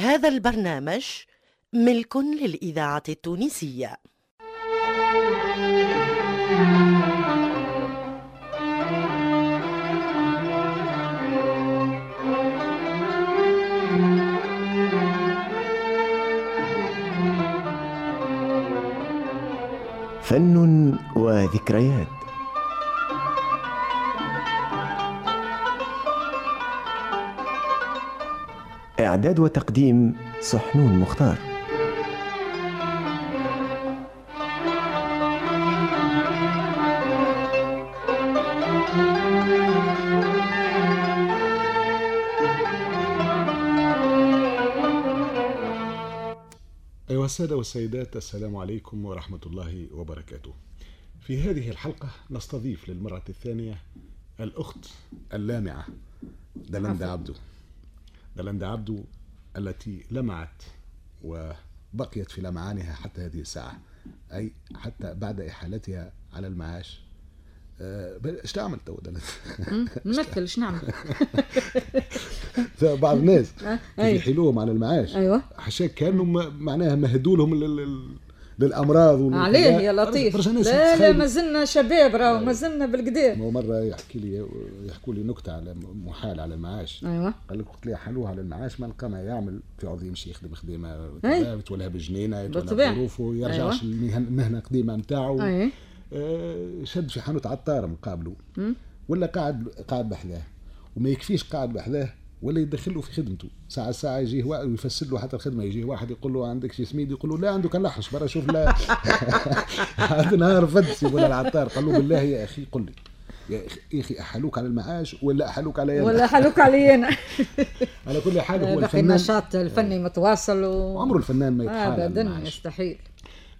هذا البرنامج ملك للإذاعة التونسية. فن وذكريات. إعداد وتقديم صحنون مختار. أيها السادة والسيدات السلام عليكم ورحمة الله وبركاته. في هذه الحلقة نستضيف للمرة الثانية الأخت اللامعة دلندا عبدو. دلندا عبدو التي لمعت وبقيت في لمعانها حتى هذه الساعة أي حتى بعد إحالتها على المعاش آه، إيش تعمل تو؟ نمثل إيش نعمل بعض الناس آه،. يحيلوهم على المعاش أيوه حشاك كانوا م- معناها مهدوا للامراض وال- عليه يا لطيف. لا لا تتخيل- ما زلنا شباب راهو ما زلنا بالقدام. ما هو مرة يحكي لي يحكوا لي نكتة على محال على المعاش. أيوه. قال لك قلت لي حلوها على المعاش ما لقى ما يعمل. يقعد يمشي يخدم خدمة يتولها بجنينة يتولها. بظروفه يرجعش للمهنه القديمة نتاعو. آه، شد في حانوت عطار مقابله. ولا قاعد قاعد بحذاه. وما يكفيش قاعد بحذاه. ولا يدخل له في خدمته. ساعة ساعة يجيه واحد ويفسر له حتى الخدمة يجيه واحد يقول له عندك شي سميد؟ يقول له لا عنده كان لحش برا شوف لا. هذا نهار فدس يقول العطار. قال له بالله يا أخي قل لي. يا أخي أحلوك على المعاش ولا أحلوك على يدك؟ ولا حلوك علي أنا على كل حال هو الفنان النشاط الفني متواصل و عمره الفنان ما يتحال ابدا المعاش. يستحيل.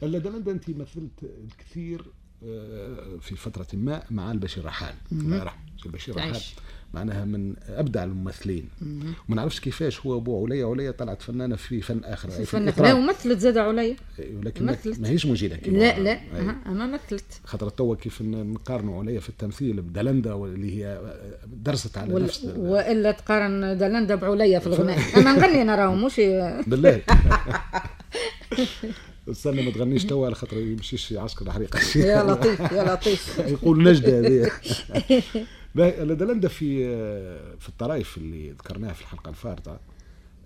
الا دلندا أنت مثلت الكثير آه، في فترة ما مع البشير رحال الله يرحمه البشير رحال. معناها من أبدع الممثلين. وما نعرفش كيفاش هو أبو عليا عليا طلعت فنانة في فن آخر في فن لا الإطراء. ومثلت زاد علي ولكن ما- مثلت. ما هيش موجوده كيما لا لا. أها، أما مثلت. خاطر توا كيف نقارنوا عليا في التمثيل بدلندا واللي هي درست على وال- نفس وإلا تقارن دلندا بعليا في الغناء. أما نغني أنا راهو مش بالله. استنى ما تغنيش توا على خاطر يمشيش يعسكر الحريقه يا لطيف يا لطيف. يقول نجدة هذه. باهي، لدلندا في في الطرائف اللي ذكرناها في الحلقة الفارطة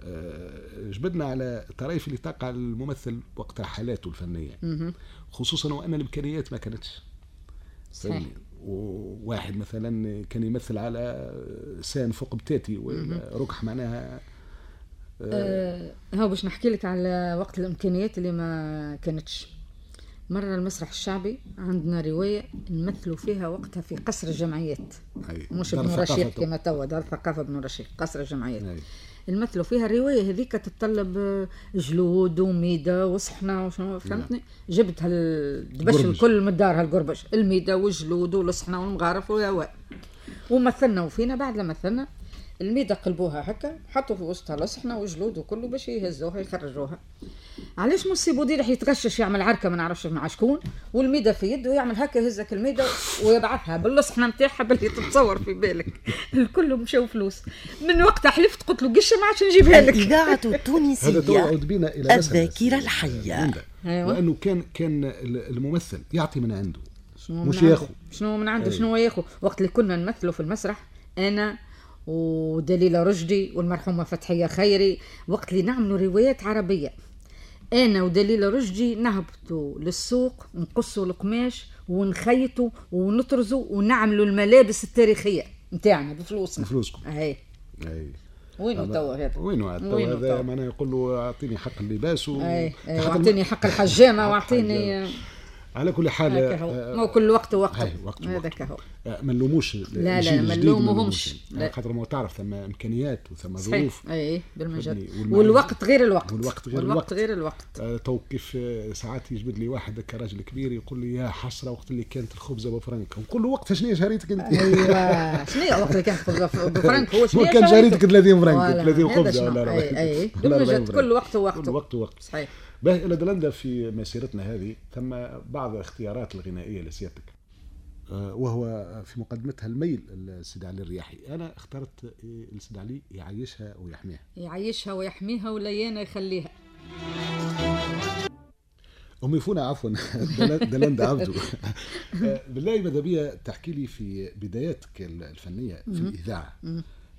آه، جبدنا على الطرائف اللي تقع الممثل وقت حالاته الفنية. خصوصا وأن الإمكانيات ما كانتش. صحيح. وواحد مثلا كان يمثل على سان فوق بتاتي ركح معناها آه، هاو باش نحكي لك على وقت الإمكانيات اللي ما كانتش. مرة المسرح الشعبي عندنا رواية نمثلوا فيها وقتها في قصر الجمعيات أي. مش رشيد تو. كما توا دار ثقافة ابن رشيد قصر الجمعيات أي. نمثلوا فيها الرواية هذيك تتطلب آه، جلود وميدة وصحنة وشنو فهمتني جبت هالدبش. الكل من الدار هالقربش الميدة والجلود والصحنة والمغارف والهواء ومثلنا وفينا بعد لما مثلنا الميدة قلبوها هكا حطوا في وسطها الصحنة وجلود وكله باش يهزوها يخرجوها علاش مش بودي راح يتغشش يعمل عركة ما نعرفش مع شكون والميدة في يده يعمل هكا يهزك الميدة ويبعثها بالصحنه نتاعها باللي تتصور في بالك. الكل مشاو فلوس. من وقتها حلفت قلت له قشة ما عادش نجيبها لك. تو التونسية يعود بنا إلى الحية. ليندا. أيوة. لأنه كان كان الممثل يعطي من عنده. شنو مش من ياخو. شنو من عنده؟ أي. شنو ياخو؟ وقت اللي كنا نمثلوا في المسرح أنا ودليلة رشدي والمرحومة فتحية خيري وقت اللي نعملوا روايات عربية. أنا ودليلة رشدي نهبطوا للسوق نقصوا القماش ونخيطوا ونطرزوا ونعملوا الملابس التاريخية نتاعنا بفلوسنا. بفلوسكم. أي. أي. وينو توا هذا؟ وينو هذا؟ توا؟ معناه يقول له أعطيني حق اللباس و... أي. حق حق وأعطيني على كل حال آه، هو. كل وقت وقت. هذاك هو. آه، ما نلوموش لا، لا، ما نلوموهمش. لا. خاطر ما تعرف ثم إمكانيات وثم ظروف. أي بالمجد والوقت غير الوقت. والوقت غير والوقت الوقت. غير الوقت. آه، تو كيف آه، ساعات يجبد لي واحد هكا راجل كبير يقول لي يا حسرة وقت اللي كانت الخبزه بفرنك نقول له وقتها شنو هي شهريتك انت؟ أيوه. شنو هي وقت اللي كانت خبزه بفرنك هو شنو كان شهريتك؟ شهريتك 30 فرنك voilà، 30 هذا خبزه؟ ولا 40 أي أي. ولا 40 بالمجد. كل وقت كل ووقته وقت. ووقت صحيح. باهي إلى دلندا في مسيرتنا هذه ثم بعض الاختيارات الغنائية لسيادتك. آه، وهو في مقدمتها الميل السيد علي الرياحي. أنا اخترت السيد علي يعيشها ويحميها. يعيشها ويحميها وليانا يخليها. أم يفونا عفوا. دلال- دلند عبدو بالله ماذا بيا تحكي لي في بداياتك الفنية في الإذاعة.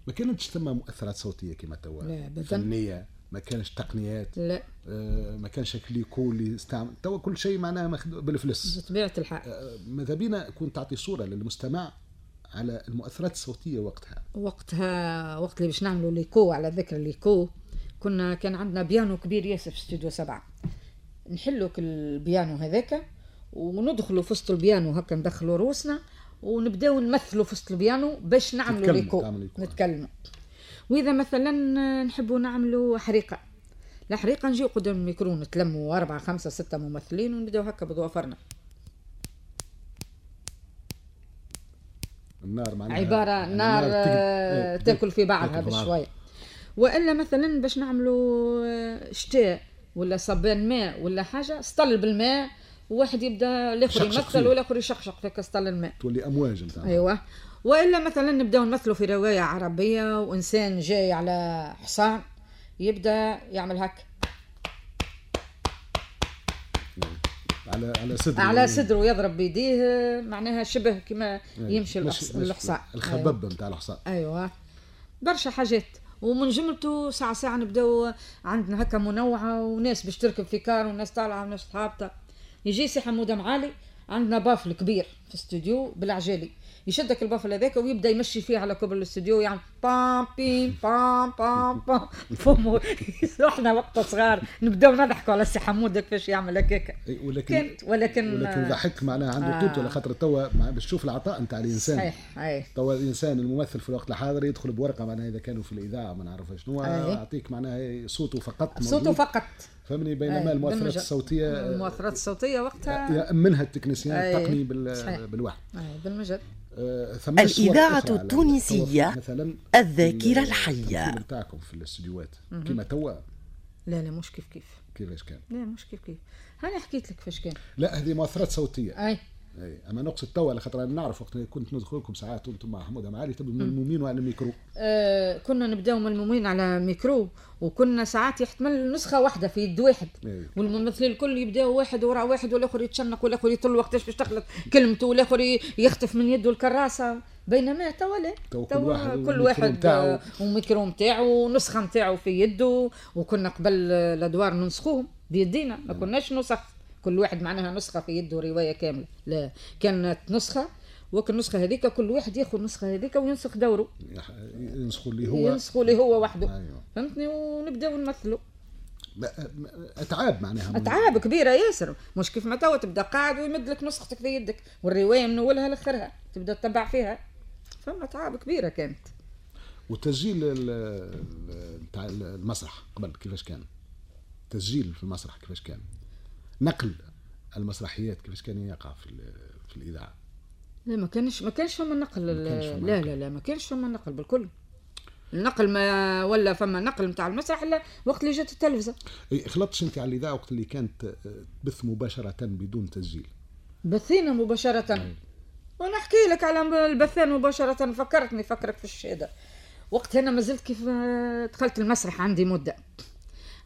ما كانتش ثم مؤثرات صوتية كما توا. فنية؟ ما كانش تقنيات لا. آه، ما كانش كليكو اللي استعمل توا كل شيء معناها ماخذ بالفلس بطبيعة الحال. آه، ماذا بينا؟ كنت تعطي صورة للمستمع على المؤثرات الصوتية وقتها. وقتها وقت اللي باش نعملوا l'écho على ذكر l'écho كنا كان عندنا بيانو كبير ياسر في استوديو سبعة. نحلوا كل البيانو هذاك وندخلوا في وسط البيانو هكا ندخلوا روسنا ونبداو نمثلوا في وسط البيانو باش نعملوا l'écho. نتكلموا. وإذا مثلا نحبوا نعملوا حريقة. الحريقه نجيو قدام الميكرو نتلموا أربعة خمسة ستة ممثلين ونبداو هكا بضوافرنا النار معناها عبارة نار تك- آه، تأكل في بعضها تأكل في بعضها. بشوية. وإلا مثلا باش نعملوا آه، شتاء ولا صبان ماء ولا حاجة سطل بالماء وواحد يبدأ الآخر يمثل. والآخر يشقشق في كسطل الماء. تولي أمواج نتاع أيوه. وإلا مثلا نبداو نمثلوا في رواية عربية وإنسان جاي على حصان يبدأ يعمل هكا على على صدر على صدره يضرب بيديه معناها شبه كما يمشي مش- الحص- مش- الحصان. الخبب نتاع الحصان. أيوه. برشا حاجات. ومن جملته ساعة ساعة نبداو عندنا هكا منوعة وناس باش تركب في car وناس طالعة وناس هابطة. يجي سي حمودة معالي عندنا baffle كبير في الاستوديو بالعجالي. يشدك ال baffle هذاك ويبدأ يمشي فيه على كبر الاستوديو يعني بام بيم بام بام بام فمو إحنا وقت صغار نبداو نضحكوا على سي حمودة كيفاش يعمل هكاك إي، ولكن ولكن ولكن ضحك معناها عنده آه. قيمته على خاطر توا باش تشوف العطاء نتاع الإنسان صحيح توا الإنسان الممثل في الوقت الحاضر يدخل بورقة معناها إذا كانوا في الإذاعة ما نعرف شنو. يعطيك معناها صوته فقط صوته. فقط فهمني بينما المؤثرات. الصوتية المؤثرات الصوتية وقتها يأمنها التكنيسيان أي. التقني بال- صحيح. بالوحد أي، بالمجد الإذاعة أخرى على- التونسية الذاكرة ال- الحية. نتاعكم في الاستديوهات. كما توا. لا لا مش كيف كيف. كيفاش كان؟ لا مش كيف كيف. أنا حكيت لك كيفاش كان. لا هذه مؤثرات صوتية. أي. اي أما نقصد توا على خاطر أنا نعرف وقت كنت ندخل لكم ساعات وأنتم مع حمودة معالي تبدو ملمومين وعلى الميكرو. آه كنا نبداو ملمومين على ميكرو وكنا ساعات يحتمل نسخة واحدة في يد واحد. إيه. والممثلين الكل يبداو واحد ورا واحد والآخر يتشنق والآخر يطل وقتاش باش تخلط كلمته والآخر ي- يخطف من يده الكراسة. بينما توا لا توا كل واحد. آه، وميكرو نتاعو ونسخة نتاعو في يده. وكنا قبل آه، الأدوار ننسخوهم بيدينا ما كناش نسخ. كل واحد معناها نسخة في يده رواية كاملة. لا كانت نسخة وك النسخة هذيك كل واحد ياخذ النسخة هذيك وينسخ دوره. ينسخوا اللي هو. ينسخوا لي هو وحده. أيوة. فهمتني؟ ونبداو نمثلوا أتعاب معناها. أتعاب كبيرة ياسر. مش كيف ما توا تبدأ قاعد ويمد لك نسختك في يدك والرواية من أولها لآخرها تبدأ تتبع فيها. فما أتعاب كبيرة كانت. وتسجيل نتاع المسرح قبل كيفاش كان؟ تسجيل في المسرح كيفاش كان؟ نقل المسرحيات كيفاش كان يقع في في الإذاعة؟ لا ما كانش ما كانش فما نقل. لا. لا لا ما كانش فما نقل بالكل. النقل ما ولا فما نقل نتاع المسرح إلا وقت اللي جات التلفزة. إي، خلطتش انت على الإذاعة وقت اللي كانت آه، تبث مباشرة بدون تسجيل؟ بثينا مباشرة. وأنا أحكي لك على البثان مباشرة. فكرتني فكرك في الشهادة وقت أنا ما زلت كيف آه، دخلت المسرح عندي مدة.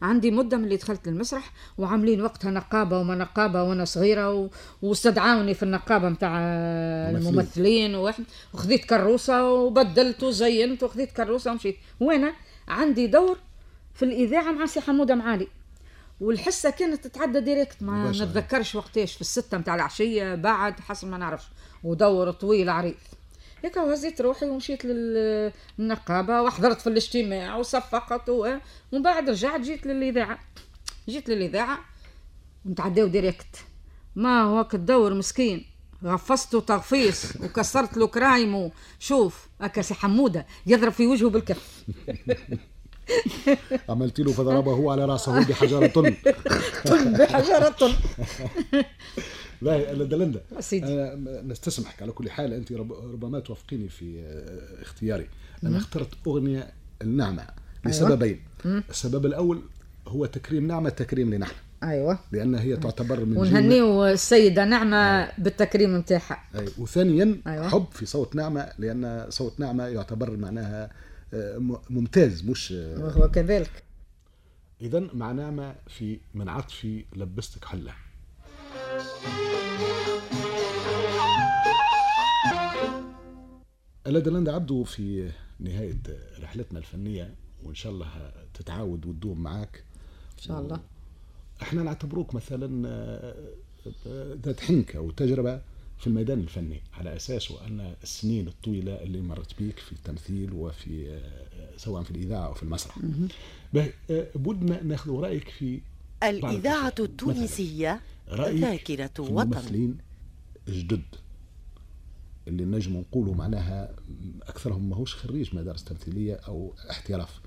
عندي مدة من اللي دخلت المسرح وعاملين وقتها نقابة وما نقابة وأنا صغيرة و... واستدعوني في النقابة متاع ممثلين. الممثلين. وواحد وخذيت كروسة وبدلت وزينت وخذيت كروسة ومشيت. وأنا عندي دور في الإذاعة مع سي حمودة معالي. والحصة كانت تتعدى direct. ما مباشرة. نتذكرش وقتاش في الستة متاع العشية بعد حسب ما نعرفش. ودور طويل عريض. هيك وهزيت روحي ومشيت لل- للنقابة وحضرت في الاجتماع وصفقت ومن بعد رجعت جيت للإذاعة. جيت للإذاعة ونتعداو direct. ما هو الدور مسكين. غفصته تغفيص وكسرت له كرايمه شوف هكا سي حمودة يضرب في وجهه بالكف. عملت له فضربه على رأسه بحجره طن بحجرة باهي أنا دلندا سيدي. أنا نستسمحك على كل حال. أنت رب ربما توافقيني في آه، اختياري. أنا اخترت أغنية النعمة لسببين. السبب الأول هو تكريم نعمة تكريم لنحن. أيوه. لأن هي تعتبر من ونهنيو السيدة نعمة بالتكريم نتاعها أي وثانيا أيوة. حب في صوت نعمة لأن صوت نعمة يعتبر معناها آه، ممتاز مش وهو كذلك. اذا مع نعمة في من عطفي لبستك حلة. لدى عبدو في نهاية رحلتنا الفنية وإن شاء الله تتعاود وتدوم معاك. إن شاء الله. إحنا نعتبروك مثلا آه، ذات حنكة وتجربة في الميدان الفني على أساس ان السنين الطويلة اللي مرت بيك في التمثيل وفي آه، سواء في الإذاعة أو في المسرح. به آه، بدنا ناخذ رأيك في رأيك ذاكرة في وطن. الممثلين جدد. اللي نجم نقولوا معناها أكثرهم ماهوش خريج مدارس تمثيلية أو احتراف.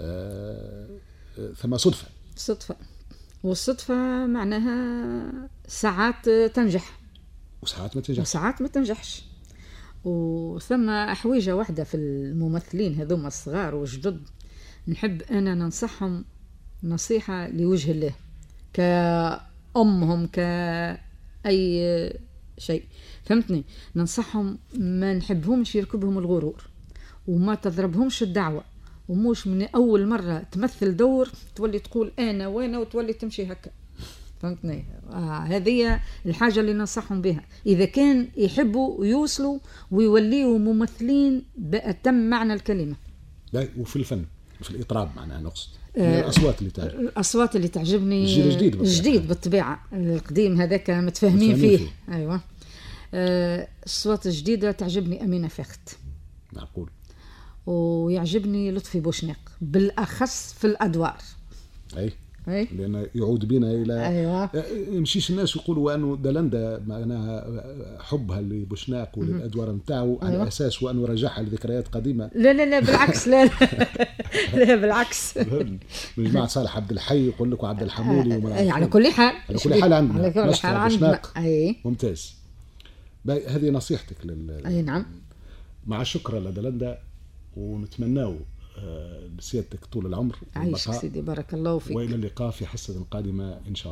آه ثم صدفة. صدفة. والصدفة معناها ساعات تنجح. وساعات ما تنجح وساعات ما تنجحش. وثم حويجة واحدة في الممثلين هذوما الصغار وجدد نحب أنا ننصحهم نصيحة لوجه الله. كأمهم كأي شيء. فهمتني؟ ننصحهم ما نحبهمش يركبهم الغرور وما تضربهمش الدعوة ومش من أول مرة تمثل دور تولي تقول أنا وأنا وتولي تمشي هكا. فهمتني؟ آه هذه الحاجة اللي ننصحهم بها. إذا كان يحبوا يوصلوا ويوليوا ممثلين بأتم معنى الكلمة. لا وفي الفن في الإطراب معناها نقصد. الأصوات اللي تعجب الأصوات اللي تعجبني الجيل الجديد بالطبيعة. الجديد بالطبيعة. القديم هذاك متفاهمين متفاهمين فيه. فيه. أيوة. آه، الأصوات الجديدة تعجبني أمينة فخت. معقول. ويعجبني لطفي بوشناق بالأخص في الأدوار. أي. أي لأن يعود بنا إلى أيوة. يمشيش الناس يقولوا انه دلندا معناها حبها لبوشناق وللادوار نتاعو على أيوة. أساس وأنه رجعها لذكريات قديمة. لا لا لا بالعكس لا لا, لا بالعكس. من جماعة صالح عبد الحي يقول لكم عبد الحمولي وما أي على. كل حال. على كل حال عندنا. على كل حال عندنا. أي. ممتاز. هذه نصيحتك لل... أي نعم. مع الشكر لدلندا ونتمناو لسيادتك طول العمر. والبقاء. سيدي بارك الله فيك. وإلى اللقاء في حصة قادمة إن شاء الله.